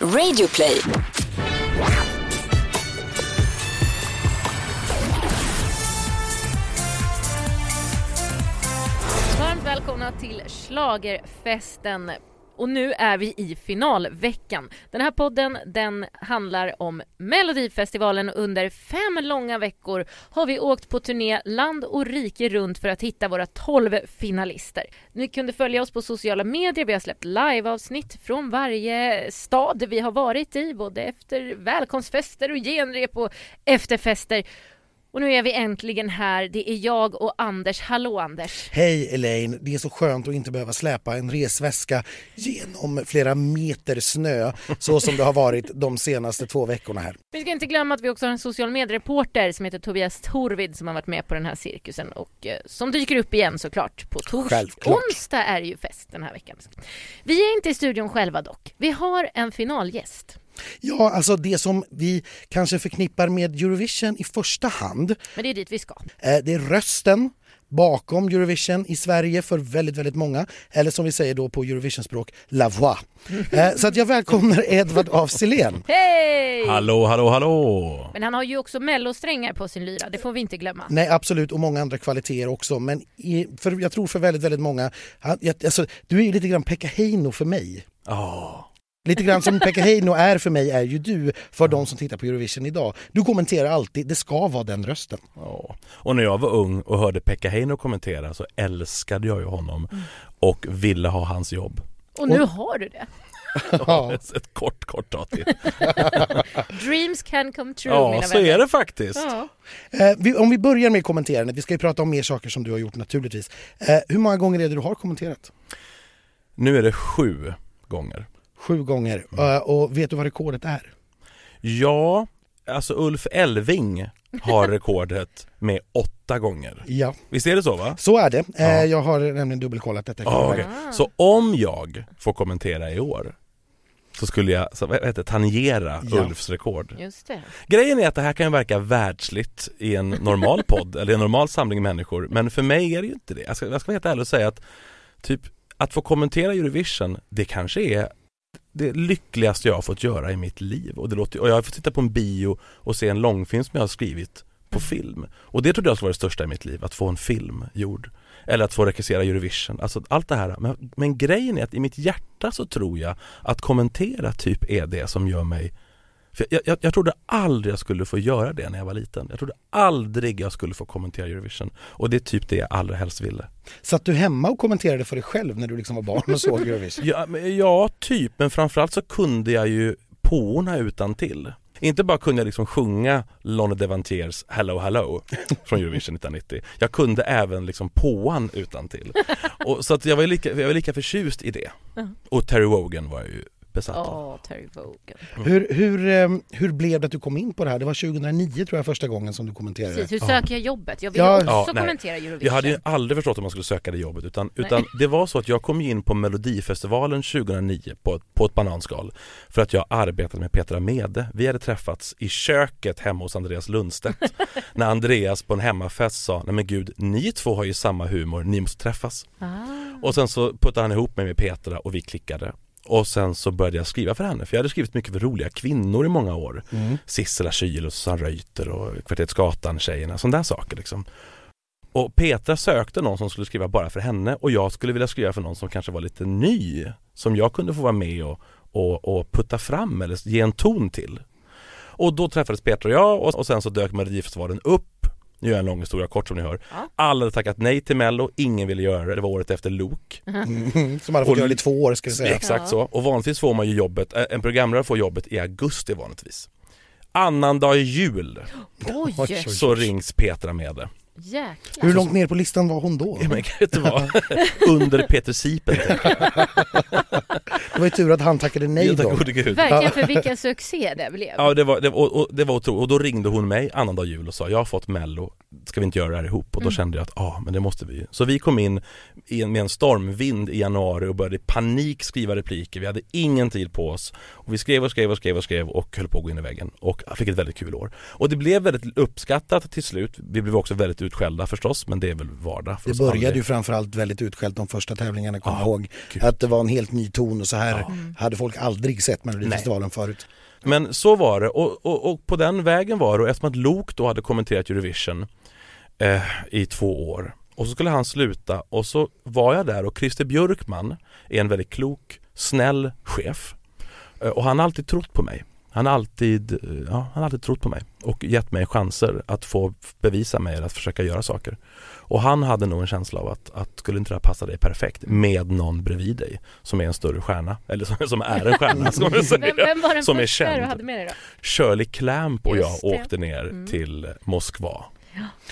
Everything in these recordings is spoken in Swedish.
Radioplay. Varmt välkomna till Schlagerfesten. Och nu är vi i finalveckan. Den här podden den handlar om Melodifestivalen. Under fem långa veckor har vi åkt på turné land och rike runt för att hitta våra tolv finalister. Ni kunde följa oss på sociala medier. Vi har släppt liveavsnitt från varje stad vi har varit i, både efter välkomstfester och genrep och efterfester. Och nu är vi äntligen här. Det är jag och Anders. Hallå Anders! Hej Elaine, det är så skönt att inte behöva släpa en resväska genom flera meter snö så som det har varit de senaste två veckorna här. Vi ska inte glömma att vi också har en social mediereporter som heter Tobias Torvid som har varit med på den här cirkusen och eh, som dyker upp igen såklart på torsdag. Onsdag är ju fest den här veckan. Vi är inte i studion själva dock. Vi har en finalgäst. Ja, alltså det som vi kanske förknippar med Eurovision i första hand, Men det är dit vi ska. eh, det är rösten bakom Eurovision i Sverige för väldigt, väldigt många. Eller som vi säger då på Eurovisionspråk, la voix. Eh, Så att jag välkomnar Edvard af Sillén. Hej! Hallå, hallå, hallå! Men han har ju också mellosträngar på sin lyra, det får vi inte glömma. Nej absolut och många andra kvaliteter också men i, för, jag tror för väldigt, väldigt många, han- jag, alltså, du är ju lite grann Pekka Heino för mig. Ja. Lite grann som Pekka Heino är för mig är ju du för de som tittar på Eurovision idag. Du kommenterar alltid, det ska vara den rösten. ja. Och när jag var ung och hörde Pekka Heino kommentera så älskade jag ju honom och ville ha hans jobb. Och nu har du det. Ja. Ett kort, kort tag till. Dreams can come true Ja, mina så vänner. är det faktiskt. Ja. Eh, vi, om vi börjar med kommenterandet, vi ska ju prata om mer saker som du har gjort naturligtvis. Eh, hur många gånger är det du har kommenterat? Nu är det sju gånger. Sju gånger. Eh, och vet du vad rekordet är? Ja, alltså Ulf Elving har rekordet med åtta gånger. Ja, Visst är det så va? så är det. Eh, Ja. Jag har nämligen dubbelkollat detta. förväg. okej. Så om jag får kommentera i år så skulle jag, så, vad heter det, tangera Ja. Ulfs rekord. Just det. Grejen är att det här kan ju verka världsligt i en normal podd eller en normal samling människor men för mig är det ju inte det. Jag ska, jag ska vara helt ärlig och säga att typ att få kommentera Eurovision det kanske är det lyckligaste jag har fått göra i mitt liv och, det låter, och jag har fått titta på en bio och se en långfilm som jag har skrivit på film. Och det trodde jag skulle vara det största i mitt liv, att få en film gjord. Eller att få regissera Eurovision, alltså allt det här. Men, men grejen är att i mitt hjärta så tror jag att kommentera typ är det som gör mig för jag, jag, jag trodde aldrig jag skulle få göra det när jag var liten. Jag trodde aldrig jag skulle få kommentera Eurovision. Och det är typ det jag allra helst ville. Satt du hemma och kommenterade för dig själv när du liksom var barn och såg Eurovision? Ja, men, ja typ. Men framförallt så kunde jag ju påorna utan till. Inte bara kunde jag liksom sjunga Lonnie Devantiers Hello Hello från Eurovision 1990. Jag kunde även liksom påan utan till. Och så att jag var lika, jag var lika förtjust i det. Och Terry Wogan var jag ju besatt av. Åh, Terry Wogan. Hur, hur, eh, hur blev det att du kom in på det här? Det var 2009 tror jag första gången som du kommenterade. Precis, hur söker jag jobbet? Jag vill Ja. också Ja, kommentera Eurovision. Jag hade ju aldrig förstått att man skulle söka det jobbet utan, utan det var så att jag kom in på Melodifestivalen 2009 på, ett- på ett bananskal för att jag arbetade med Petra Mede. Vi hade träffats i köket hemma hos Andreas Lundstedt när Andreas på en hemmafest sa Nej men gud, ni två har ju samma humor, ni måste träffas. Ah. Och sen så puttade han ihop mig med Petra och vi klickade. Och sen så började jag skriva för henne, för jag hade skrivit mycket för roliga kvinnor i många år. Mm. Sissela Kyle och Susanne Reuter och Kvarteret Skatan-tjejerna, sådana där saker liksom. Och Petra sökte någon som skulle skriva bara för henne och jag skulle vilja skriva för någon som kanske var lite ny, som jag kunde få vara med och, och, och putta fram eller ge en ton till. Och då träffades Petra och jag och, och sen så dök Melodifestivalen upp. Nu är en lång historia kort som ni hör. Ja. Alla hade tackat nej till Mello, ingen ville göra det. Det var året efter Lok. Mm, som hade fått Och- göra det i två år ska vi säga. Exakt Ja. så. Och vanligtvis får man ju jobbet, eh, en programledare får jobbet i augusti vanligtvis. Annandag jul oj. så rings Petra med det. Jäklar. Hur långt ner på listan var hon då? Ja, men vet du vad? Under Peter Sipen. Det var ju tur att han tackade nej då. Verkligen för vilken succé det blev. Ja det var, det, och, och, det var otroligt. Och då ringde hon mig annandag jul och sa jag har fått mello ska vi inte göra det här ihop? Och då Mm. kände jag att, ja ah, men det måste vi. Så vi kom in i en, med en stormvind i januari och började i panik skriva repliker. Vi hade ingen tid på oss. Och vi skrev och skrev och skrev och skrev och höll på att gå in i väggen. Och fick ett väldigt kul år. Och det blev väldigt uppskattat till slut. Vi blev också väldigt utskällda förstås, men det är väl vardag för Det oss började aldrig. ju framförallt väldigt utskällt de första tävlingarna, kommer Ja, jag ihåg. gud. Att det var en helt ny ton och så här Ja. hade folk aldrig sett Melodifestivalen förut. Men så var det och, och, och på den vägen var det och eftersom att Luke då hade kommenterat Eurovision eh, i två år och så skulle han sluta och så var jag där och Christer Björkman är en väldigt klok, snäll chef eh, och han har alltid trott på mig. Han har alltid, eh, ja, han har alltid trott på mig och gett mig chanser att få bevisa mig eller att försöka göra saker. Och han hade nog en känsla av att, att skulle inte det här passa dig perfekt med någon bredvid dig som är en större stjärna, eller som, som är en stjärna ska man säga. Vem, vem var den Som är första du känd. hade med dig då? Shirley Clamp och jag Just åkte ner Mm. till Moskva.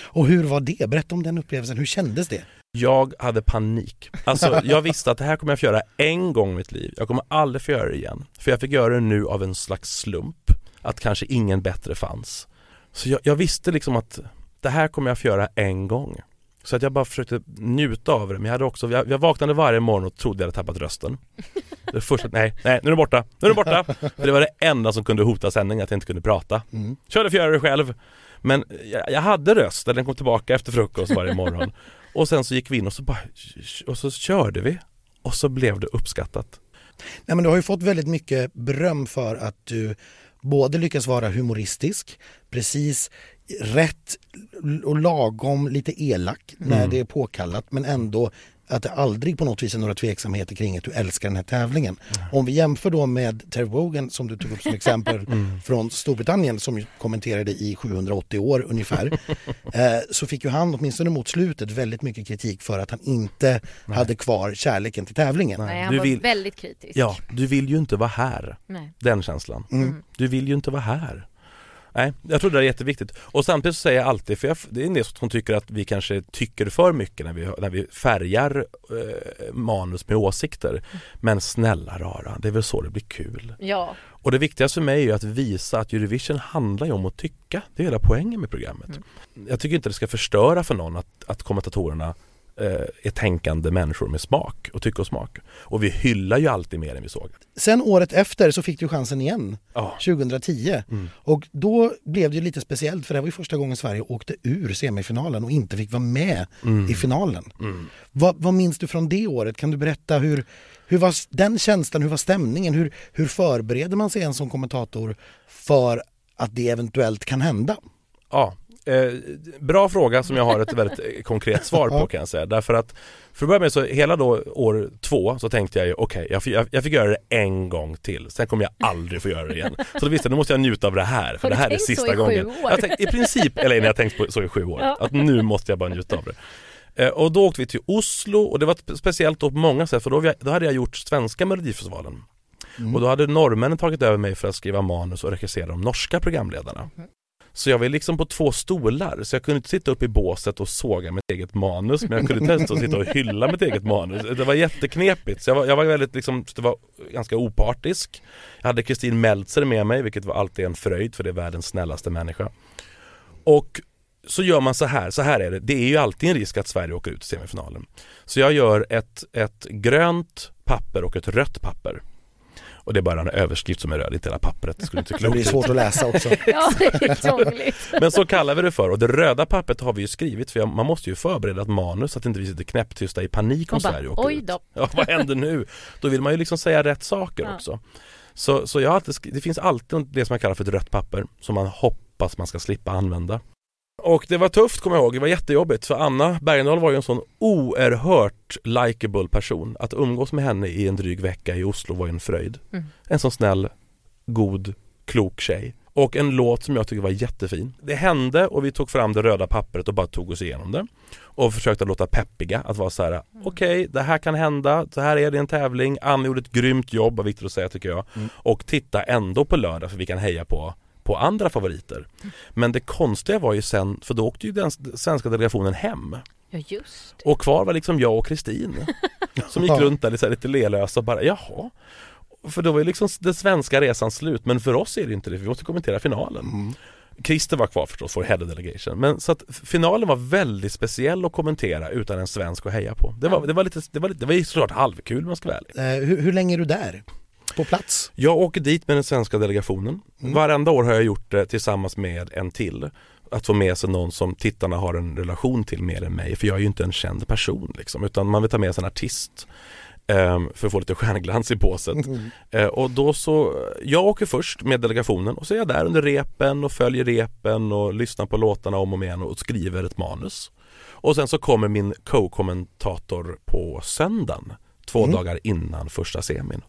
Och hur var det? Berätta om den upplevelsen, hur kändes det? Jag hade panik. Alltså jag visste att det här kommer jag få göra en gång i mitt liv. Jag kommer aldrig få göra det igen. För jag fick göra det nu av en slags slump. Att kanske ingen bättre fanns. Så jag, jag visste liksom att det här kommer jag få göra en gång. Så att jag bara försökte njuta av det. Men jag hade också, jag, jag vaknade varje morgon och trodde jag hade tappat rösten. Det första, nej, nej, nu är den borta, nu är den borta. För det var det enda som kunde hota sändningen, att jag inte kunde prata. Mm. Körde för att göra det själv. Men jag, jag hade röst, den kom tillbaka efter frukost varje morgon. Och sen så gick vi in och så bara, och så körde vi. Och så blev det uppskattat. Nej, men du har ju fått väldigt mycket beröm för att du både lyckas vara humoristisk, precis rätt och lagom lite elak när Mm. det är påkallat men ändå att det aldrig på något vis är några tveksamheter kring att du älskar den här tävlingen. Om vi jämför då med Terry Wogan som du tog upp som exempel Mm. från Storbritannien som kommenterade i 780 år ungefär. eh, så fick ju han åtminstone mot slutet väldigt mycket kritik för att han inte hade kvar kärleken till tävlingen. Nej, han Du var vill- väldigt kritisk. Ja, du vill ju inte vara här. Nej. Den känslan. Mm. Du vill ju inte vara här. Nej, jag tror det är jätteviktigt. Och samtidigt så säger jag alltid, för jag, det är en del som tycker att vi kanske tycker för mycket när vi, när vi färgar eh, manus med åsikter. Men snälla rara, det är väl så det blir kul. Ja, Och det viktigaste för mig är ju att visa att Eurovision handlar ju om att tycka. Det är hela poängen med programmet. Jag tycker inte det ska förstöra för någon att, att kommentatorerna är tänkande människor med smak och tycke och smak. Och vi hyllar ju alltid mer än vi såg. Sen året efter så fick du chansen igen, Ja. 2010. Mm. Och då blev det ju lite speciellt för det var ju första gången Sverige åkte ur semifinalen och inte fick vara med Mm. i finalen. Mm. Vad, vad minns du från det året? Kan du berätta hur, hur var den känslan, hur var stämningen? Hur, hur förbereder man sig en som kommentator för att det eventuellt kan hända? Ja, eh, bra fråga som jag har ett väldigt eh, konkret svar på kan jag säga. Därför att för att börja med så hela då år två så tänkte jag ju okej, jag, fick- jag, jag fick göra det en gång till. Sen kommer jag aldrig få göra det igen. Så då visste jag, nu måste jag njuta av det här. För Har det här är sista gången. år? Jag har tänkt, I princip, eller jag har tänkt på så i sju år. Ja. Att nu måste jag bara njuta av det. Eh, Och då åkte vi till Oslo och det var spe- speciellt då på många sätt för då, vi- då hade jag gjort svenska melodifestivalen. Mm. Och då hade norrmännen tagit över mig för att skriva manus och regissera de norska programledarna. Mhm. Så jag var liksom på två stolar, så jag kunde inte sitta upp i båset och såga mitt eget manus men jag kunde inte ens sitta och hylla mitt eget manus. Det var jätteknepigt, så jag var, jag var väldigt liksom, det var ganska opartisk. Jag hade Kristin Meltzer med mig, vilket var alltid en fröjd för det är världens snällaste människa. Och så gör man så här, så här är det, det är ju alltid en risk att Sverige åker ut i semifinalen. Så jag gör ett, ett grönt papper och ett rött papper. Och det är bara en överskrift som är röd, inte hela pappret. Det skulle inte Det blir svårt att läsa också. ja det är krångligt. Men så kallar vi det för och det röda pappret har vi ju skrivit för man måste ju förbereda ett manus så att inte vi sitter knäpptysta i panik om Sverige åker oj då. Ja, vad händer nu? Då vill man ju liksom säga rätt saker Ja. också. Så, så jag alltid, det finns alltid det som jag kallar för ett rött papper som man hoppas man ska slippa använda. Och det var tufft kommer jag ihåg, det var jättejobbigt för Anna Bergendahl var ju en sån oerhört likable person. Att umgås med henne i en dryg vecka i Oslo var ju en fröjd. Mm. En sån snäll, god, klok tjej. Och en låt som jag tycker var jättefin. Det hände och vi tog fram det röda pappret och bara tog oss igenom det. Och försökte låta peppiga, att vara så här: okej det här kan hända, så här är det en tävling. Anna gjorde ett grymt jobb, var viktigt att säga tycker jag. Mm. Och titta ändå på lördag för vi kan heja på på andra favoriter. Men det konstiga var ju sen, för då åkte ju den svenska delegationen hem. Ja just det. Och kvar var liksom jag och Kristin Som gick runt där lite, lite lelösa och bara jaha För då var ju liksom den svenska resan slut men för oss är det inte det, vi måste kommentera finalen Mm. Christer var kvar förstås, vår head of delegation. Men så att finalen var väldigt speciell att kommentera utan en svensk att heja på. Det var, det var, lite, det var, lite, det var ju såklart halvkul om man ska vara ärlig. Eh, hur, hur länge är du där? På plats? Jag åker dit med den svenska delegationen. Mm. Varenda år har jag gjort det tillsammans med en till. Att få med sig någon som tittarna har en relation till mer än mig. För jag är ju inte en känd person liksom. Utan man vill ta med sig en artist. ehm, för att få lite stjärnglans i båset. Mm. Eh, och då så, jag åker först med delegationen och så är jag där under repen och följer repen och lyssnar på låtarna om och om igen och skriver ett manus. Och sen så kommer min co-kommentator på söndagen, två Mm. dagar innan första semin.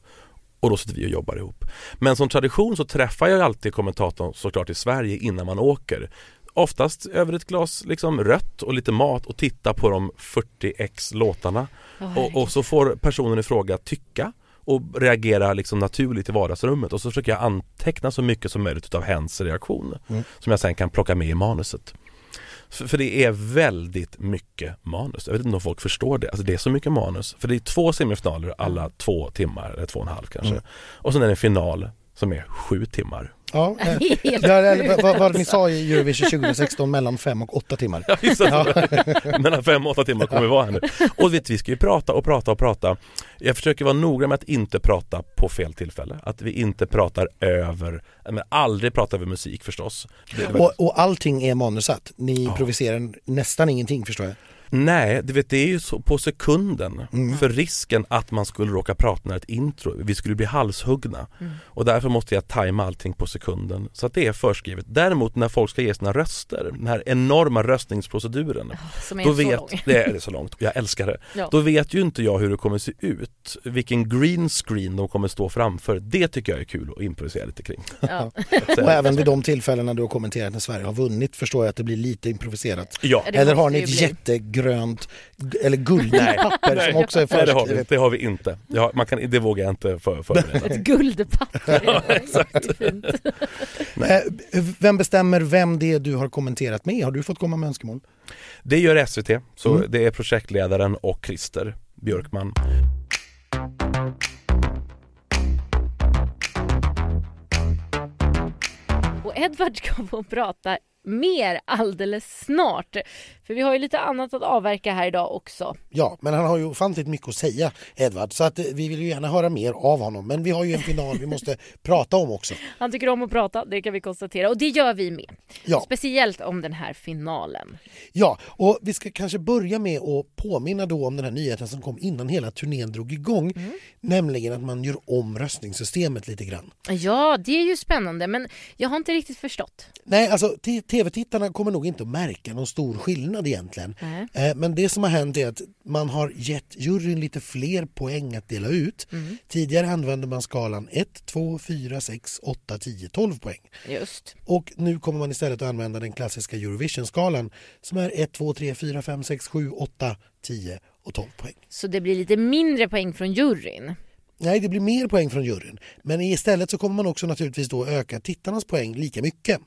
Och då sitter vi och jobbar ihop. Men som tradition så träffar jag alltid kommentatorn såklart i Sverige innan man åker. Oftast över ett glas liksom rött och lite mat och titta på de 40x låtarna. Åh, Och, och så får personen i fråga tycka och reagera liksom naturligt i vardagsrummet och så försöker jag anteckna så mycket som möjligt utav hens reaktion Mm. som jag sen kan plocka med i manuset. För, för det är väldigt mycket manus. Jag vet inte om folk förstår det. Alltså det är så mycket manus. För det är två semifinaler alla två timmar, eller två och en halv kanske. Mm. Och sen är det en final som är sju timmar. Ja, eh, ja, vad, vad ni sa i Eurovision 2016 mellan fem och åtta timmar. Ja, visst, Mellan fem och åtta timmar kommer vi vara här nu. Och vet, vi ska ju prata och prata och prata. Jag försöker vara noga med att inte prata på fel tillfälle. Att vi inte pratar över, men aldrig prata över musik förstås. Det, Och, och allting är manusat. Ni improviserar nästan ingenting förstår jag. Nej, du vet det är ju så på sekunden Mm. för risken att man skulle råka prata när ett intro, vi skulle bli halshuggna och därför måste jag tajma allting på sekunden så att det är förskrivet. Däremot när folk ska ge sina röster, den här enorma röstningsproceduren som är då så vet, lång. det är det så långt, jag älskar det. Ja. Då vet ju inte jag hur det kommer se ut, vilken green screen de kommer stå framför. Det tycker jag är kul att improvisera lite kring. Ja. Och även vid de tillfällena du har kommenterat när Sverige har vunnit förstår jag att det blir lite improviserat. Ja, eller har ni ett bli. Jättegrönt g- eller guldpapper som också är Nej, det har vi, förskrivet? det har vi inte. Ja, man kan, det vågar jag inte för, förbereda. Ett guldpapper. Ja, exakt. Det. Eh, Vem bestämmer vem det är du har kommenterat med? Har du fått komma med önskemål? Det gör SVT, så Mm. det är projektledaren och Christer Björkman. Och Edvard ska få prata mer alldeles snart. För vi har ju lite annat att avverka här idag också. Ja, men han har ju ofantligt mycket att säga, Edvard, så att eh, vi vill ju gärna höra mer av honom. Men vi har ju en final vi måste prata om också. Han tycker om att prata, det kan vi konstatera. Och det gör vi med. Ja, Speciellt om den här finalen. ja, och vi ska kanske börja med att påminna då om den här nyheten som kom innan hela turnén drog igång. Nämligen att man gör om röstningssystemet lite grann. Ja, det är ju spännande, men jag har inte riktigt förstått. Nej, alltså tv-tittarna kommer nog inte att märka någon stor skillnad egentligen. Nej. Eh, Men det som har hänt är att man har gett juryn lite fler poäng att dela ut. Tidigare använde man skalan 1, 2, 4, 6, 8, 10, 12 poäng. Just. Och nu kommer man istället att använda den klassiska Eurovision-skalan som är 1, 2, 3, 4, 5, 6, 7, 8, 10 och 12 poäng. Så det blir lite mindre poäng från juryn. Nej, det blir mer poäng från juryn. Men istället så kommer man också naturligtvis då öka tittarnas poäng lika mycket.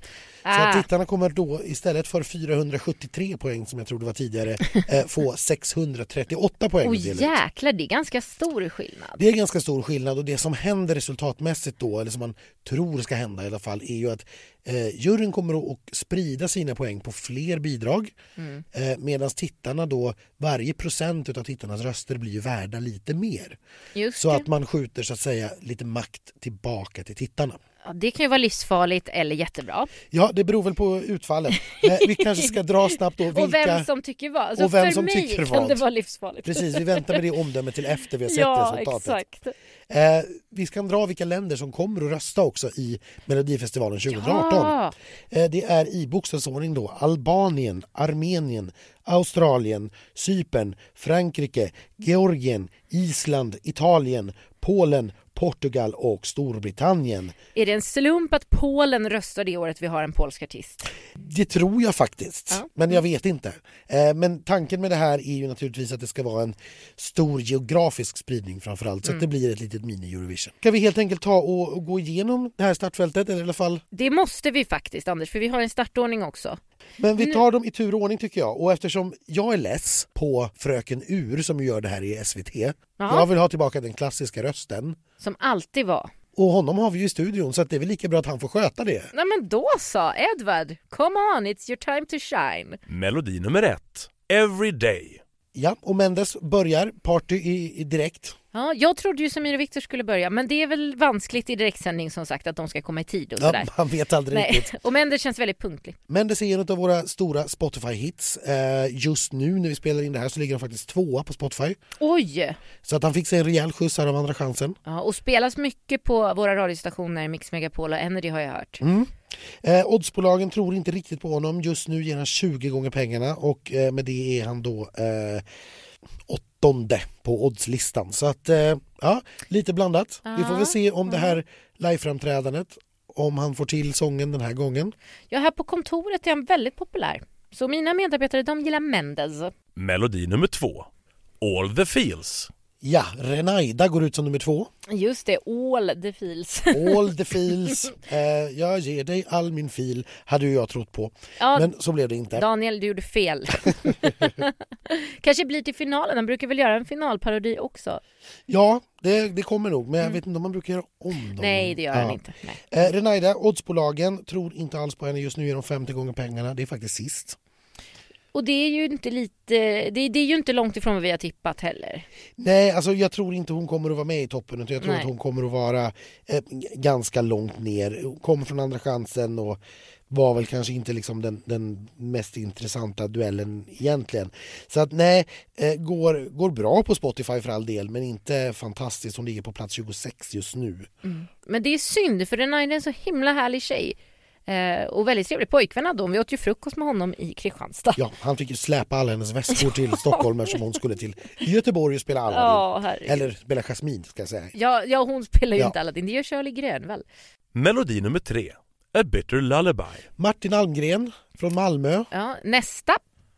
Så Ah. att tittarna kommer då istället för 473 poäng som jag trodde var tidigare eh, få 638 poäng. Dela ut. jäklar, det är ganska stor skillnad. Det är ganska stor skillnad och det som händer resultatmässigt då, eller som man tror ska hända i alla fall, är ju att eh, juryn kommer att sprida sina poäng på fler bidrag Mm. eh, medan tittarna då, varje procent av tittarnas röster blir ju värda lite mer. Just Så det. att man skjuter så att säga lite makt tillbaka till tittarna. Ja, det kan ju vara livsfarligt eller jättebra. Ja, det beror väl på utfallet. Eh, vi kanske ska dra snabbt då vilka... Och vem som tycker vad. Alltså och vem för som mig tycker kan vad. det vara livsfarligt. Precis, vi väntar med det omdömet till efter vi har sett ja, resultatet. exakt. Eh, vi ska dra vilka länder som kommer att rösta också i Melodifestivalen 2018. Ja. Eh, det är i bokstavsordning då Albanien, Armenien, Australien, Cypern, Frankrike, Georgien, Island, Italien, Polen, Portugal och Storbritannien. Är det en slump att Polen röstar det året vi har en polsk artist? Det tror jag faktiskt, Ja. men jag vet inte. Eh, men tanken med det här är ju naturligtvis att det ska vara en stor geografisk spridning framförallt så att det blir ett litet mini-Eurovision. Ska vi helt enkelt ta och, och gå igenom det här startfältet eller i alla fall Det måste vi faktiskt Anders, för vi har en startordning också. Men vi tar dem i tur och ordning tycker jag. Och eftersom jag är less på Fröken Ur som gör det här i SVT. Jag vill ha tillbaka den klassiska rösten. Som alltid var. Och honom har vi ju i studion så att det är väl lika bra att han får sköta det. Nej men då så, Edvard, come on, it's your time to shine. Melodi nummer ett, Every Day. Ja, och Mendes börjar party i, i direkt. Ja, jag trodde ju Samir och Viktor skulle börja, men det är väl vanskligt i direktsändning som sagt att de ska komma i tid och Ja, sådär. man vet aldrig Nej. riktigt. Och Mendes känns väldigt punktlig. Mendes är en av våra stora Spotify-hits. Eh, just nu när vi spelar in det här så ligger han faktiskt tvåa på Spotify. Oj! Så att han fick sig en rejäl skjuts här av Andra chansen. Ja, och spelas mycket på våra radiostationer, Mix Megapol och Energy har jag hört. Mm. Eh, oddsbolagen tror inte riktigt på honom. Just nu ger han 20 gånger pengarna och eh, med det är han då eh, åttonde på oddslistan. Så att eh, ja, lite blandat. Vi får väl se om det här liveframträdandet, om han får till sången den här gången. Ja, här på kontoret är han väldigt populär. Så mina medarbetare de gillar Mendes. Melodi nummer två, All the feels. Ja, Renaida går ut som nummer två. Just det, all the feels. All the feels. Eh, jag ger dig all min fil, hade ju jag trott på. Ja, Men så blev det inte. Daniel, du gjorde fel. Kanske blir till finalen. Han brukar väl göra en finalparodi också? Ja, det, det kommer nog, men jag vet inte om man brukar göra om dem. Mm. Nej, det gör han Ja. inte. Nej. Eh, Renaida, oddsbolagen tror inte alls på henne. Just nu ger de 50 gånger pengarna. Det är faktiskt sist. Och det är ju inte lite, det, det är ju inte långt ifrån vad vi har tippat heller. Nej, alltså jag tror inte hon kommer att vara med i toppen. Utan jag tror Nej. att hon kommer att vara eh, ganska långt ner. Hon Kommer från andra chansen och var väl kanske inte liksom den, den mest intressanta duellen egentligen. Så att nej, eh, går, går bra på Spotify för all del men inte fantastiskt. Hon ligger på plats 26 just nu. Men det är synd, för den är en så himla härlig tjej. Eh, och väldigt trevlig pojkvän hade hon. Vi åt ju frukost med honom i Kristianstad. Ja, han fick ju släpa alla hennes väskor till Stockholm eftersom hon skulle till Göteborg och spela Aladdin. Ja. Eller spela Jasmine ska jag säga. Ja, ja, hon spelar ju Ja. inte Aladdin. Det gör Shirley Grönvall. Melodi nummer tre, A bitter lullaby. Martin Almgren från Malmö. Ja, nästa.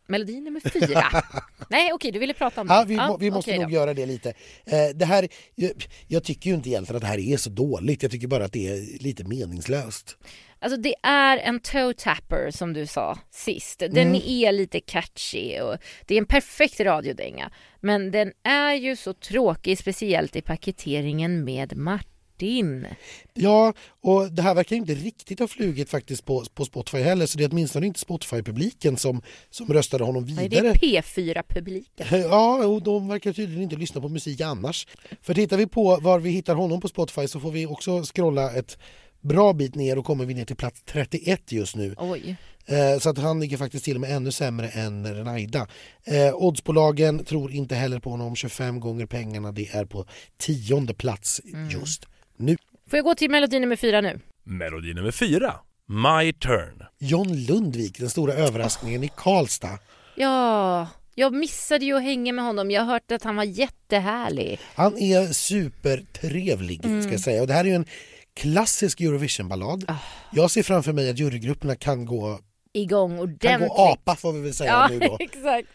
Melodi nummer fyra. Nej, okej, du ville prata om Ja, det. vi, må, vi måste okej nog då. göra det lite. Eh, det här, jag, jag tycker ju inte egentligen att det här är så dåligt. Jag tycker bara att det är lite meningslöst. Alltså det är en toe tapper som du sa sist. Den Mm. är lite catchy och det är en perfekt radiodänga. Men den är ju så tråkig, speciellt i paketeringen med Martin. Ja, och det här verkar inte riktigt ha flugit faktiskt på, på Spotify heller. Så det är åtminstone inte Spotify-publiken som, som röstade honom Nej, det vidare. är P4-publiken. Ja, och de verkar tydligen inte lyssna på musik annars. För tittar vi på var vi hittar honom på Spotify så får vi också scrolla ett bra bit ner och kommer vi ner till plats 31 just nu. Oj. Eh, Så att han ligger faktiskt till och med ännu sämre än Renaida. Eh, oddsbolagen tror inte heller på honom 25 gånger pengarna. Det är på tionde plats just nu. Får jag gå till melodi nummer fyra nu? Melodi nummer fyra, My turn. John Lundvik, den stora överraskningen i Karlstad. Ja, jag missade ju att hänga med honom. Jag har hört att han var jättehärlig. Han är supertrevlig ska jag säga. Och det här är ju en klassisk Eurovision-ballad. Jag ser framför mig att jurygrupperna kan gå, Igång kan ordentligt. gå apa får vi väl säga Ja, nu då. exakt.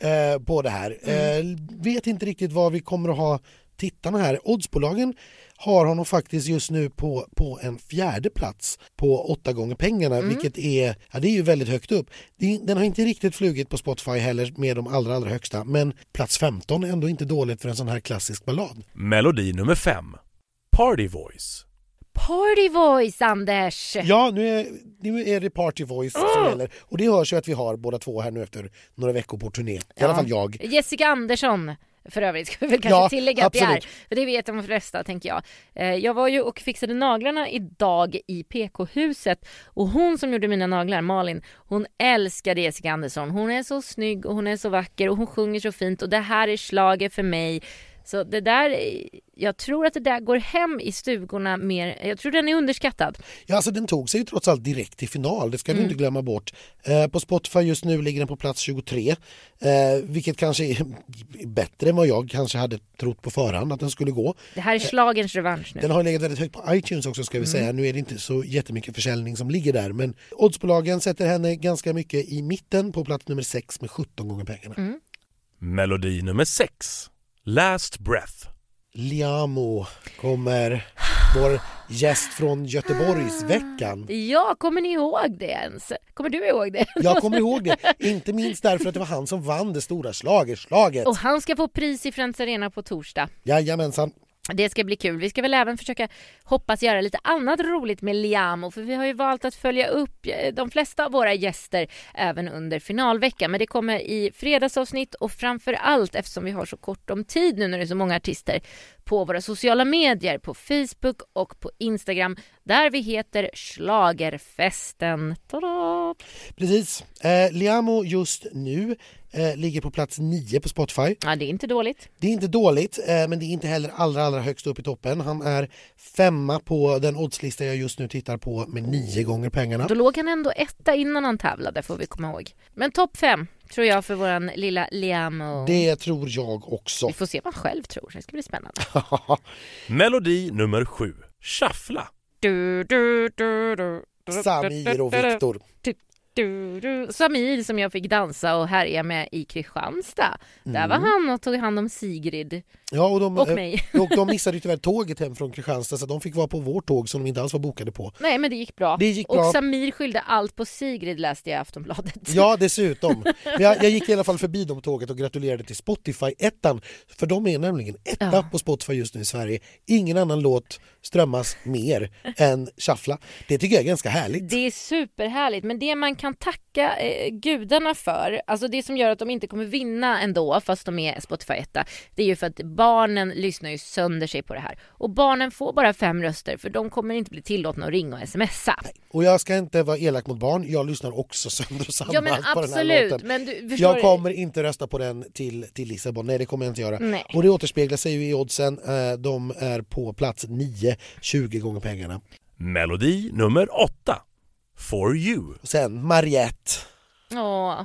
eh, på det här. Eh, vet inte riktigt vad vi kommer att ha tittarna här. Oddsbolagen har honom faktiskt just nu på, på en fjärde plats på åtta gånger pengarna vilket är, ja, det är ju väldigt högt upp. Den har inte riktigt flugit på Spotify heller med de allra, allra högsta men plats 15 är ändå inte dåligt för en sån här klassisk ballad. Melodi nummer fem, Party voice. Party voice, Anders! Ja, nu är, nu är det Party Voice som gäller och det hörs ju att vi har båda två här nu efter några veckor på turné. I alla fall jag. Jessica Andersson för övrigt ska vi väl kanske Ja, tillägga att det är. absolut. För det vet de flesta tänker jag. Eh, Jag var ju och fixade naglarna idag i PK-huset och hon som gjorde mina naglar, Malin, hon älskade Jessica Andersson. Hon är så snygg och hon är så vacker och hon sjunger så fint och det här är slager för mig. Så det där, jag tror att det där går hem i stugorna mer, jag tror den är underskattad. Ja, alltså den tog sig ju trots allt direkt till final, det ska vi inte glömma bort. Eh, på Spotify just nu ligger den på plats 23, eh, vilket kanske är bättre än vad jag kanske hade trott på förhand att den skulle gå. Det här är slagerns revansch nu. Den har legat väldigt högt på iTunes också ska vi säga. Nu är det inte så jättemycket försäljning som ligger där men oddsbolagen sätter henne ganska mycket i mitten på plats nummer 6 med 17 gånger pengarna. Melodi nummer sex, Last breath. Liamo kommer, vår gäst från Göteborgsveckan. Ja, kommer ni ihåg det ens? Kommer du ihåg det? Jag kommer ihåg det, inte minst därför att det var han som vann det stora schlagerslaget. Och han ska få pris i Friends Arena på torsdag. Jajamensan. Det ska bli kul. Vi ska väl även försöka hoppas göra lite annat roligt med Liamo för vi har ju valt att följa upp eh, de flesta av våra gäster även under finalveckan. Men det kommer i fredagsavsnitt och framför allt eftersom vi har så kort om tid nu när det är så många artister på våra sociala medier på Facebook och på Instagram där vi heter Schlagerfesten. Tada! Precis. Eh, Liamo just nu eh, ligger på plats 9 på Spotify. Ja, det är inte dåligt. Det är inte dåligt, eh, men det är inte heller allra, allra högst upp i toppen. Han är femma på den oddslista jag just nu tittar på med nio gånger pengarna. Då låg han ändå etta innan han tävlade får vi komma ihåg. Men topp fem tror jag för våran lilla Liamo. Det tror jag också. Vi får se vad han själv tror. Det ska bli spännande. Melodi nummer sju. Shuffla. Du, du, du, du, du, Samir och Viktor. Du, du. Samir som jag fick dansa och härja med i Kristianstad. Där var Mm. han och tog hand om Sigrid Ja, och de, och eh, mig. och de missade ju tyvärr tåget hem från Kristianstad så de fick vara på vårt tåg som de inte alls var bokade på. Nej men det gick bra. Det gick bra. Och Samir skyllde allt på Sigrid läste jag i Aftonbladet. Ja, dessutom. Men jag, jag gick i alla fall förbi på tåget och gratulerade till Spotify-ettan. För de är nämligen etta Ja. på Spotify just nu i Sverige. Ingen annan låt strömmas mer än Shuffla. Det tycker jag är ganska härligt. Det är superhärligt, men det man kan tacka eh, gudarna för, alltså det som gör att de inte kommer vinna ändå fast de är Spotify etta, det är ju för att barnen lyssnar ju sönder sig på det här. Och barnen får bara fem röster för de kommer inte bli tillåtna att ringa och smsa. Och jag ska inte vara elak mot barn, jag lyssnar också sönder och samman Ja men på den här absolut, låten. men du Jag kommer inte rösta på den till, till Lissabon, nej det kommer jag inte göra. Nej. Och det återspeglar sig ju i oddsen, Eh, de är på plats 9, 20 gånger pengarna. Melodi nummer åtta. For you. Och sen Mariette. Åh,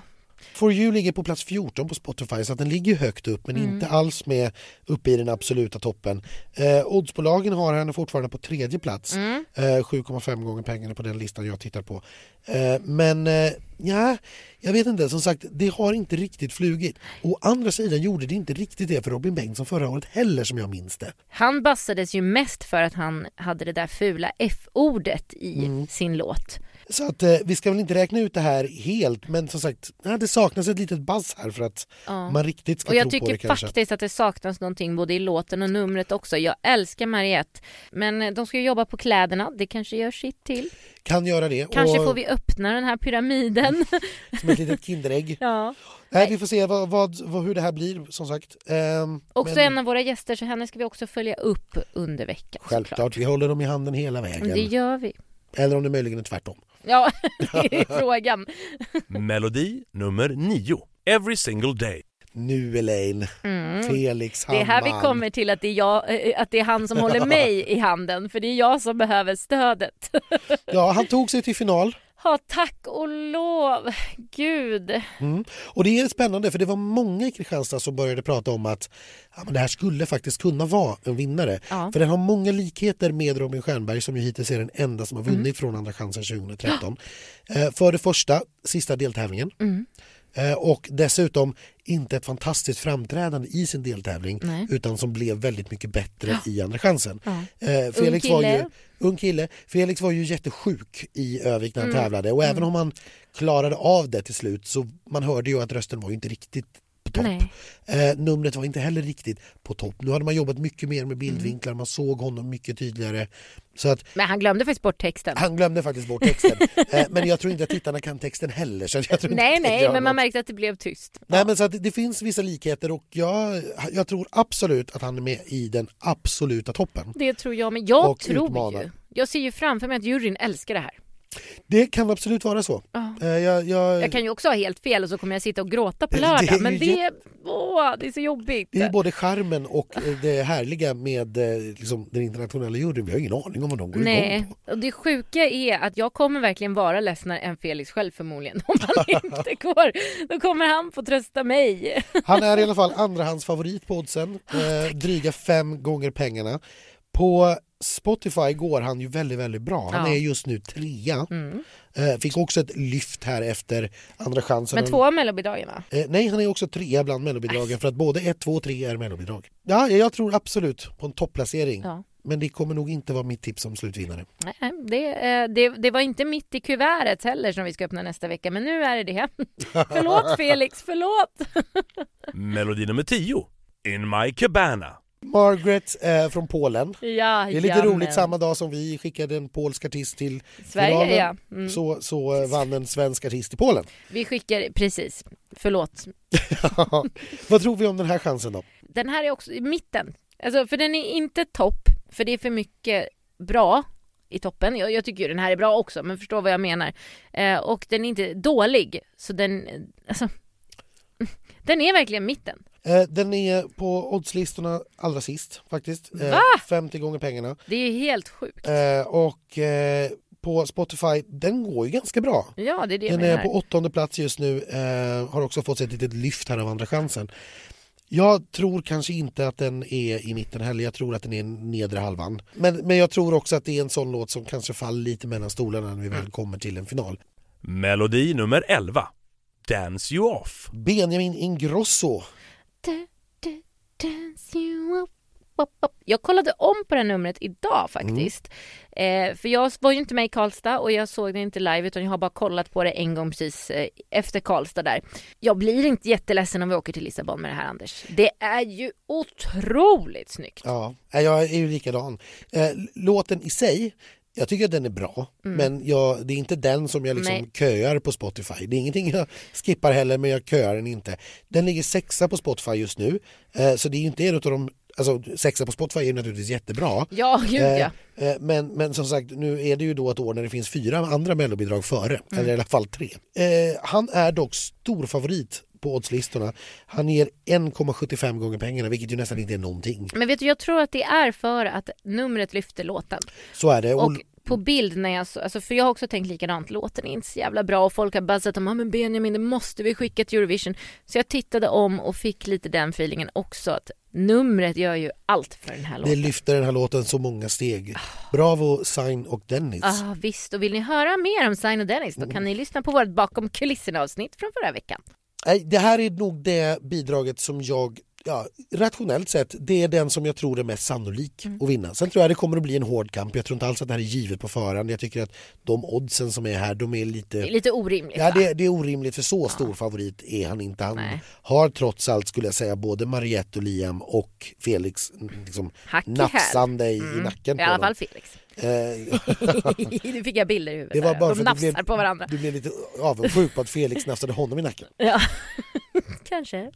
For You ligger på plats 14 på Spotify så att den ligger högt upp men Mm. inte alls med uppe i den absoluta toppen. Eh, oddsbolagen har henne fortfarande på tredje plats. Mm. Eh, 7,5 gånger pengarna på den listan jag tittar på. Eh, men eh, ja, jag vet inte, som sagt det har inte riktigt flugit. Å andra sidan gjorde det inte riktigt det för Robin Bengtsson förra året heller som jag minns det. han bassades ju mest för att han hade det där fula F-ordet i Mm. sin låt. Så att eh, vi ska väl inte räkna ut det här helt men som sagt det saknas ett litet buzz här för att Ja. man riktigt ska Och jag tro på det tycker kanske. faktiskt att det saknas någonting både i låten och numret också. Jag älskar Mariette, men eh, de ska ju jobba på kläderna. Det kanske gör sitt till. Kan göra det. Kanske och, får vi öppna den här pyramiden. Som ett litet Kinderägg. ja. Nej, vi får se vad, vad, vad, hur det här blir som sagt. Ehm, Också men en av våra gäster, så henne ska vi också följa upp under veckan. Självklart, såklart. vi håller dem i handen hela vägen. Det gör vi. Eller om det möjligen är tvärtom. Ja, det är frågan. Melodi nummer nio. Every single day. Nu Elaine, Mm. Felix Det är här vi Hammar. kommer till att det, är jag, eh, att det är han som håller mig i handen, för det är jag som behöver stödet. Ja, han tog sig till final. Ja, tack och lov. Gud. Mm. Och det är spännande för det var många i Kristianstad som började prata om att ja, men det här skulle faktiskt kunna vara en vinnare. Ja. För den har många likheter med Robin Stjernberg som ju hittills är den enda som har Mm. vunnit från Andra chansen 2013. Eh, för det första, sista deltävlingen. Mm. Eh, och dessutom inte ett fantastiskt framträdande i sin deltävling Nej. utan som blev väldigt mycket bättre i Andra chansen. Ja. Eh, Felix var ju, ung kille. Felix var ju jättesjuk i Övik när han Mm. tävlade och även om han klarade av det till slut så man hörde ju att rösten var inte riktigt topp. Eh, numret var inte heller riktigt på topp. Nu hade man jobbat mycket mer med bildvinklar, man såg honom mycket tydligare. Så att Men han glömde faktiskt bort texten. han glömde faktiskt bort texten. eh, men jag tror inte att tittarna kan texten heller. Så jag tror Nej, nej, men man något. märkte att det blev tyst. Nej, men så att det finns vissa likheter och jag, jag tror absolut att han är med i den absoluta toppen. Det tror jag, men jag tror utmanar. ju. Jag ser ju framför mig att juryn älskar det här. Det kan absolut vara så. Ja. Eh, jag, jag, Jag kan ju också ha helt fel och så kommer jag sitta och gråta på Det- det lördag. ju Men det är, åh, det är så jobbigt. Det är både charmen och eh, det härliga med eh, liksom, den internationella juryn. Vi har ingen aning om vad de går Nej, igång på. och det sjuka är att jag kommer verkligen vara ledsnare än Felix själv förmodligen. Om han inte går, då kommer han få trösta mig. Han är i alla fall andrahandsfavorit på oddsen. Eh, dryga fem gånger pengarna. På Spotify går han ju väldigt, väldigt bra. Han Ja. är just nu trea. Mm. Eh, fick också ett lyft här efter andra chansen. Men två av mellobidragen va? Eh, nej, han är också trea bland mellobidragen för att både 1, 2 och 3 är mellobidrag. Ja, jag tror absolut på en topplacering. Ja. Men det kommer nog inte vara mitt tips som slutvinnare. Nej, det, eh, det, det var inte mitt i kuvertet heller som vi ska öppna nästa vecka, men nu är det det. förlåt Felix, förlåt! Melodi nummer tio. In my cabana. Margaret eh, från Polen. Ja, Det är lite roligt, samma dag som vi skickade en polsk artist till Sverige finalen, ja. Mm. så, så eh, vann en svensk artist i Polen. Vi skickar, precis, förlåt. Vad tror vi om den här chansen då? Den här är också i mitten. Alltså, för den är inte topp, för det är för mycket bra i toppen. Jag, jag tycker ju den här är bra också, men förstår vad jag menar. Eh, och den är inte dålig, så den, alltså, den är verkligen mitten. Eh, den är på oddslistorna allra sist faktiskt. Eh, Va? 50 gånger pengarna. Det är helt sjukt. Eh, och på Spotify, den går ju ganska bra. Ja, det är det Den är på åttonde plats just nu, har också fått sig ett litet lyft här av Andra chansen. Jag tror kanske inte att den är i mitten heller, jag tror att den är i nedre halvan. Men, men jag tror också att det är en sån låt som kanske faller lite mellan stolarna när vi väl kommer till en final. Melodi nummer 11 Dance You Off Benjamin Ingrosso. Jag kollade om på det här numret idag faktiskt. Eh, för jag var ju inte med i Karlstad och jag såg det inte live utan jag har bara kollat på det en gång precis eh, efter Karlstad där. Jag blir inte jätteledsen om vi åker till Lissabon med det här Anders. Det är ju otroligt snyggt. Ja, jag är ju likadan. Eh, låten i sig, jag tycker att den är bra, men jag, det är inte den som jag liksom Nej. köar på Spotify. Det är ingenting jag skippar heller, men jag köar den inte. Den ligger sexa på Spotify just nu, eh, så det är inte en av de Alltså sexa på Spotify är naturligtvis jättebra. Ja, gud ja. Eh, eh, men, men som sagt, nu är det ju då ett år när det finns fyra andra mellobidrag före, Mm. eller i alla fall tre. Eh, han är dock stor favorit på oddslistorna. Han ger 1,75 gånger pengarna, vilket ju nästan inte är någonting. Men vet du, jag tror att det är för att numret lyfter låten. Så är det. Och, Och på bild när jag så, alltså för jag har också tänkt likadant, låten är inte så jävla bra och folk har buzzat om, ah, men Benjamin det måste vi skicka till Eurovision. Så jag tittade om och fick lite den feelingen också att numret gör ju allt för den här det låten. lyfter den här låten så många steg. Bravo, Sign och Dennis. Ah, visst, och vill ni höra mer om Sign och Dennis då kan ni lyssna på vårt bakom kulisserna avsnitt från förra veckan. Nej, det här är nog det bidraget som jag, ja, rationellt sett, det är den som jag tror är mest sannolik Mm. att vinna. Sen tror jag det kommer att bli en hård kamp. Jag tror inte alls att det här är givet på förhand. Jag tycker att de oddsen som är här, de är lite... Det är lite orimligt Ja, det, det är orimligt för så stor favorit är han inte. Han Nej. har trots allt, skulle jag säga, både Mariette och Liam och Felix mm, liksom, Hack i nafsande i, i nacken I på alla dem. fall Felix. Eh, nu fick jag bilder i huvudet. det var bara De för att nafsar du blev, på varandra. du blev lite avundsjuk på att Felix nafsade honom i nacken. Ja, kanske.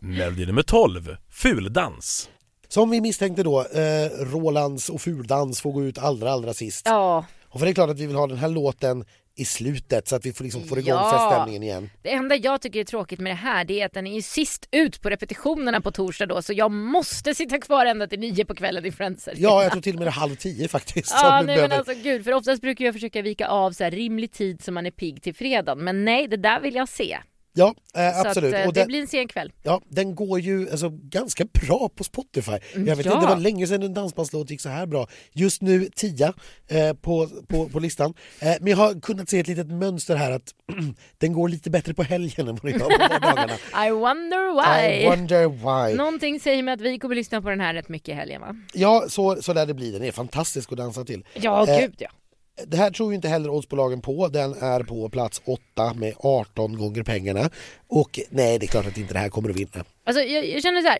Melodi nummer 12 Fuldans Som vi misstänkte då, eh, Rolands och Fuldans får gå ut allra allra sist. Ja, Och för det är klart att vi vill ha den här låten i slutet så att vi får, liksom, får igång Ja. feststämningen igen. Det enda jag tycker är tråkigt med det här det är att den är ju sist ut på repetitionerna på torsdag då så jag måste sitta kvar ända till nio på kvällen i Friends. Ja, jag tror till och med det är halv tio faktiskt. Ja, nej du men behöver- alltså gud, för oftast brukar jag försöka vika av så här rimlig tid så man är pigg till fredagen. Men nej, det där vill jag se. Ja, eh, absolut. att, eh, och det den, blir en sen kväll. ja, den går ju alltså, ganska bra på Spotify. Jag vet ja. inte, det var länge sedan en dansbandslåt gick så här bra. Just nu 10 eh, på, på, på listan. Eh, men jag har kunnat se ett litet mönster här att den går lite bättre på helgen än vad den gör på vardagarna. I wonder why. I wonder why. Någonting säger mig att vi kommer lyssna på den här rätt mycket i helgen va? Ja, så, så lär det bli. Den är fantastisk att dansa till. Ja, Eh, gud ja. Det här tror ju inte heller oddsbolagen på. Den är på plats 8 med 18 gånger pengarna. Och nej, det är klart att inte det här kommer att vinna. Alltså jag, jag känner så här.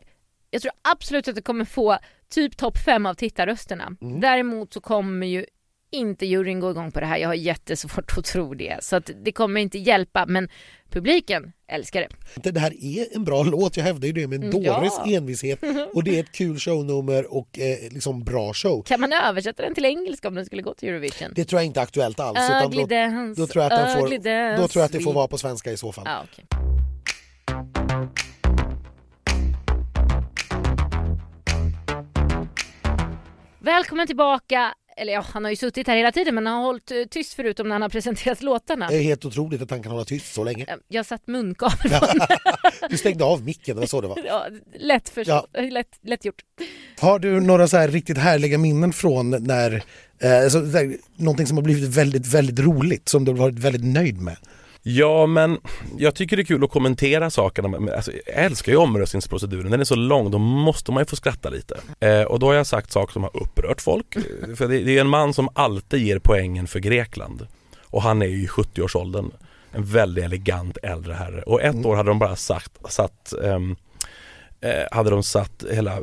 Jag tror absolut att det kommer få typ topp fem av tittarrösterna. Mm. Däremot så kommer ju inte juryn gå igång på det här. Jag har jättesvårt att tro det. Så att det kommer inte hjälpa. Men publiken älskar det. Det här är en bra låt, jag hävdar ju det med en Mm, dåres ja. envishet. Och det är ett kul shownummer och eh, liksom bra show. Kan man översätta den till engelska om den skulle gå till Eurovision? Det tror jag inte är aktuellt alls. Ugly då, dance, då, tror jag att den får, dance. då tror jag att det får vara på svenska i så fall. Ja, okej. Välkommen tillbaka, eller ja, han har ju suttit här hela tiden men han har hållit eh, tyst förutom när han har presenterat låtarna. Det är helt otroligt att han kan hålla tyst så länge. Eh, Jag satt munkavle på. Du stängde av micken, det var så det var. ja, lätt, för, Ja. lätt, lätt gjort. Har du några så här riktigt härliga minnen från när, eh, alltså, så här, någonting som har blivit väldigt, väldigt roligt som du har varit väldigt nöjd med? Ja men jag tycker det är kul att kommentera sakerna, alltså, jag älskar ju omröstningsproceduren, den är så lång, då måste man ju få skratta lite. Eh, och då har jag sagt saker som har upprört folk, för det, det är en man som alltid ger poängen för Grekland. Och han är ju i 70-årsåldern, en väldigt elegant äldre herre. Och ett år hade de bara sagt, satt eh, hade de satt hela,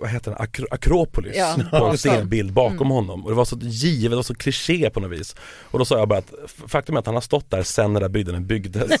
vad heter den, Akro Akropolis Ja, på stenbild bakom Mm. honom och det var så givet, det var så kliché på något vis. Och då sa jag bara att faktum är att han har stått där sen den där byggnaden byggdes.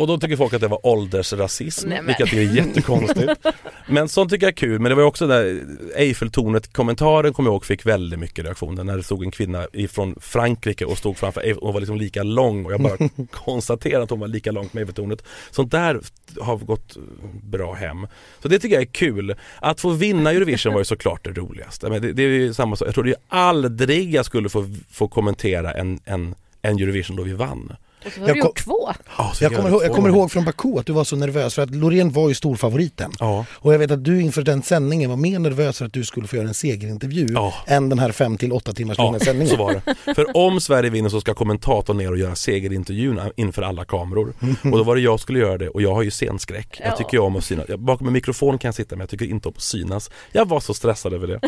och då tycker folk att det var åldersrasism, Nej, men. vilket är jättekonstigt. Men sånt tycker jag är kul, men det var också där Eiffeltornet-kommentaren kommer jag ihåg fick väldigt mycket reaktioner när det stod en kvinna ifrån Frankrike och stod framför Eiffel, och var liksom lika lång och jag bara konstaterade att hon var lika lång med Eiffeltornet. Sånt där har gått bra hem. Så det tycker jag är kul. Att få vinna Eurovision var ju såklart det roligaste. Men det, det är ju samma sak, jag trodde ju aldrig jag skulle få, få kommentera en, en, en Eurovision då vi vann. Och så har Jag du kom- gjort två. Ja, så Jag kommer, ihåg, jag kommer ihåg från Baku att du var så nervös för att Loreen var ju storfavoriten. Ja. Och jag vet att du inför den sändningen var mer nervös för att du skulle få göra en segerintervju Ja. än den här fem till åtta timmars långa Ja, sändningen. så var det. För om Sverige vinner så ska kommentatorn ner och göra segerintervjun inför alla kameror. Och då var det jag skulle göra det och jag har ju scenskräck. Ja. Jag tycker ju om att synas. Bakom en mikrofon kan jag sitta men jag tycker inte om att synas. Jag var så stressad över det.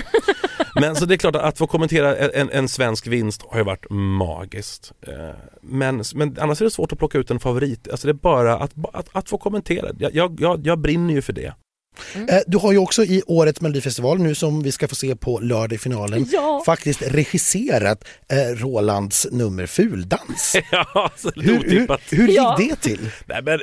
Men så det är klart att, att få kommentera en, en svensk vinst har ju varit magiskt. Eh, Men, men annars är det svårt att plocka ut en favorit. Alltså det är bara att, att, att få kommentera. Jag, jag, jag, brinner ju för det. Eh, Du har ju också i årets Melodifestival, nu som vi ska få se på lördag i finalen, Ja. faktiskt regisserat eh, Rolands nummer Fuldans. ja, så Hur, hur, otippat. hur gick Ja. det till? Nej, men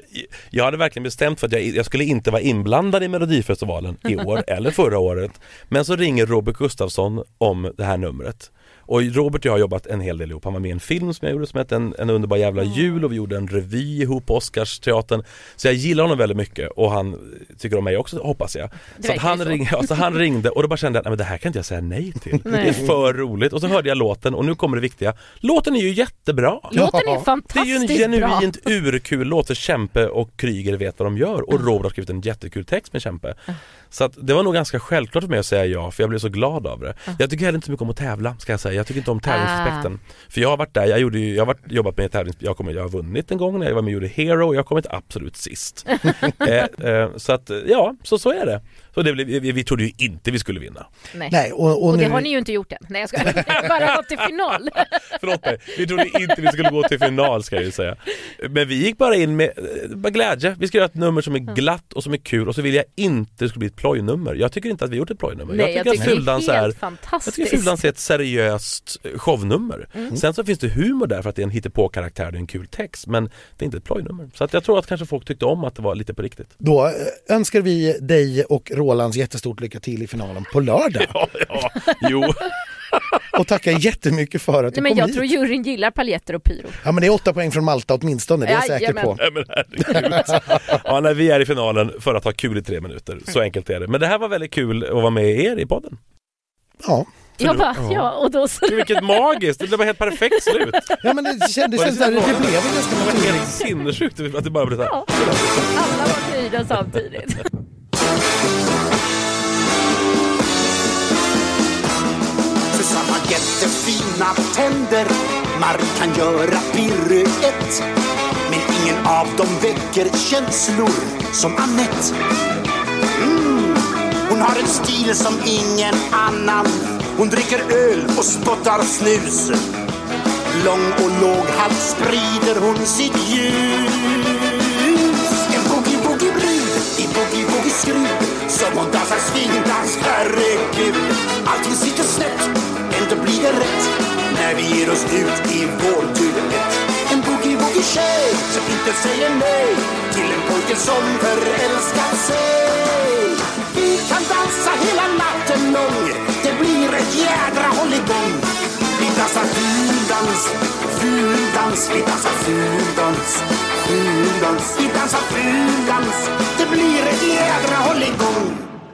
jag hade verkligen bestämt för att jag, jag skulle inte vara inblandad i Melodifestivalen i år eller förra året. Men så ringer Robert Gustafsson om det här numret. Och Robert och jag har jobbat en hel del ihop. Han var med i en film som jag gjorde som hette En, en underbar jävla jul och vi gjorde en revy ihop på Oscarsteatern. Så jag gillar honom väldigt mycket och han tycker om mig också hoppas jag. Så, han, så. ring, ja, så han ringde och då bara kände jag att det här kan inte jag säga nej till. Nej. Det är för roligt. Och så hörde jag låten och nu kommer det viktiga. Låten är ju jättebra. Låten är Ja. Det är fantastiskt ju en genuint urkul låt där Kämpe och Kryger vet vad de gör och Robert har skrivit en jättekul text med Kämpe. Så att det var nog ganska självklart för mig att säga ja för jag blev så glad av det. Jag tycker heller inte så mycket om att tävla ska jag säga. Jag tycker inte om tävlingsaspekten. För jag har varit där, jag, gjorde ju, jag har varit, jobbat med tävlings... Jag, kommer, jag har vunnit en gång när jag var med och gjorde Hero och jag har kommit absolut sist. eh, eh, så att ja, så, så är det. Så det blev, vi, vi trodde ju inte vi skulle vinna. Nej. Nej, och, och Och det nu, har ni ju inte gjort än. Nej jag ska bara gått till final. Förlåt mig, vi trodde inte vi skulle gå till final ska jag ju säga. Men vi gick bara in med, eh, med glädje. Vi ska göra ett nummer som är glatt och som är kul och så vill jag inte det ska bli ett plojnummer. Jag tycker inte att vi gjort ett plojnummer. Nej jag tycker att Fuldans det är jag tycker fantastiskt. Fuldans är ett seriöst eh, shownummer. Sen så finns det humor där för att det är en hittepå-karaktär och det är en kul text men det är inte ett plojnummer. Så att jag tror att kanske folk tyckte om att det var lite på riktigt. då eh, önskar vi dig och Rolands jättestort lycka till i finalen på lördag. Ja, ja, jo. Och tackar jättemycket för att du Nej, men kom jag hit. tror juryn gillar paljetter och pyro. Ja men det är åtta poäng från Malta åtminstone, det är jag säker på. Nej men herregud. Ja, nej, vi är i finalen för att ha kul i tre minuter. Så enkelt är det. Men det här var väldigt kul att vara med er i podden. Ja. Jag bara, Ja. ja och då så. Vilket magiskt, det blev ett helt perfekt slut. ja men det kändes, det kändes, det blev ganska Det var helt sinnessjukt att det bara blev så här. Ja. Alla var nöjda samtidigt. Tänder. Mark kan göra piruett Men ingen av dem väcker känslor som Annette mm. Hon har en stil som ingen annan. Hon dricker öl och spottar snus. Lång och låghalt sprider hon sitt ljus. En boogie-boogie-brud i boogie-boogie-skrud Som hon dansar swingdans, herregud. Allting sitter snett, ändå blir det rätt. När vi ger oss ut i vår En boogie-woogie-tjej som inte säger nej Till en pojke som förälskat sig. Vi kan dansa hela natten lång. Det blir ett jädra hålligång. Vi dansar fuldans, fuldans. Vi dansar fuldans, fuldans. Vi dansar fuldans. Det blir ett jädra hålligång.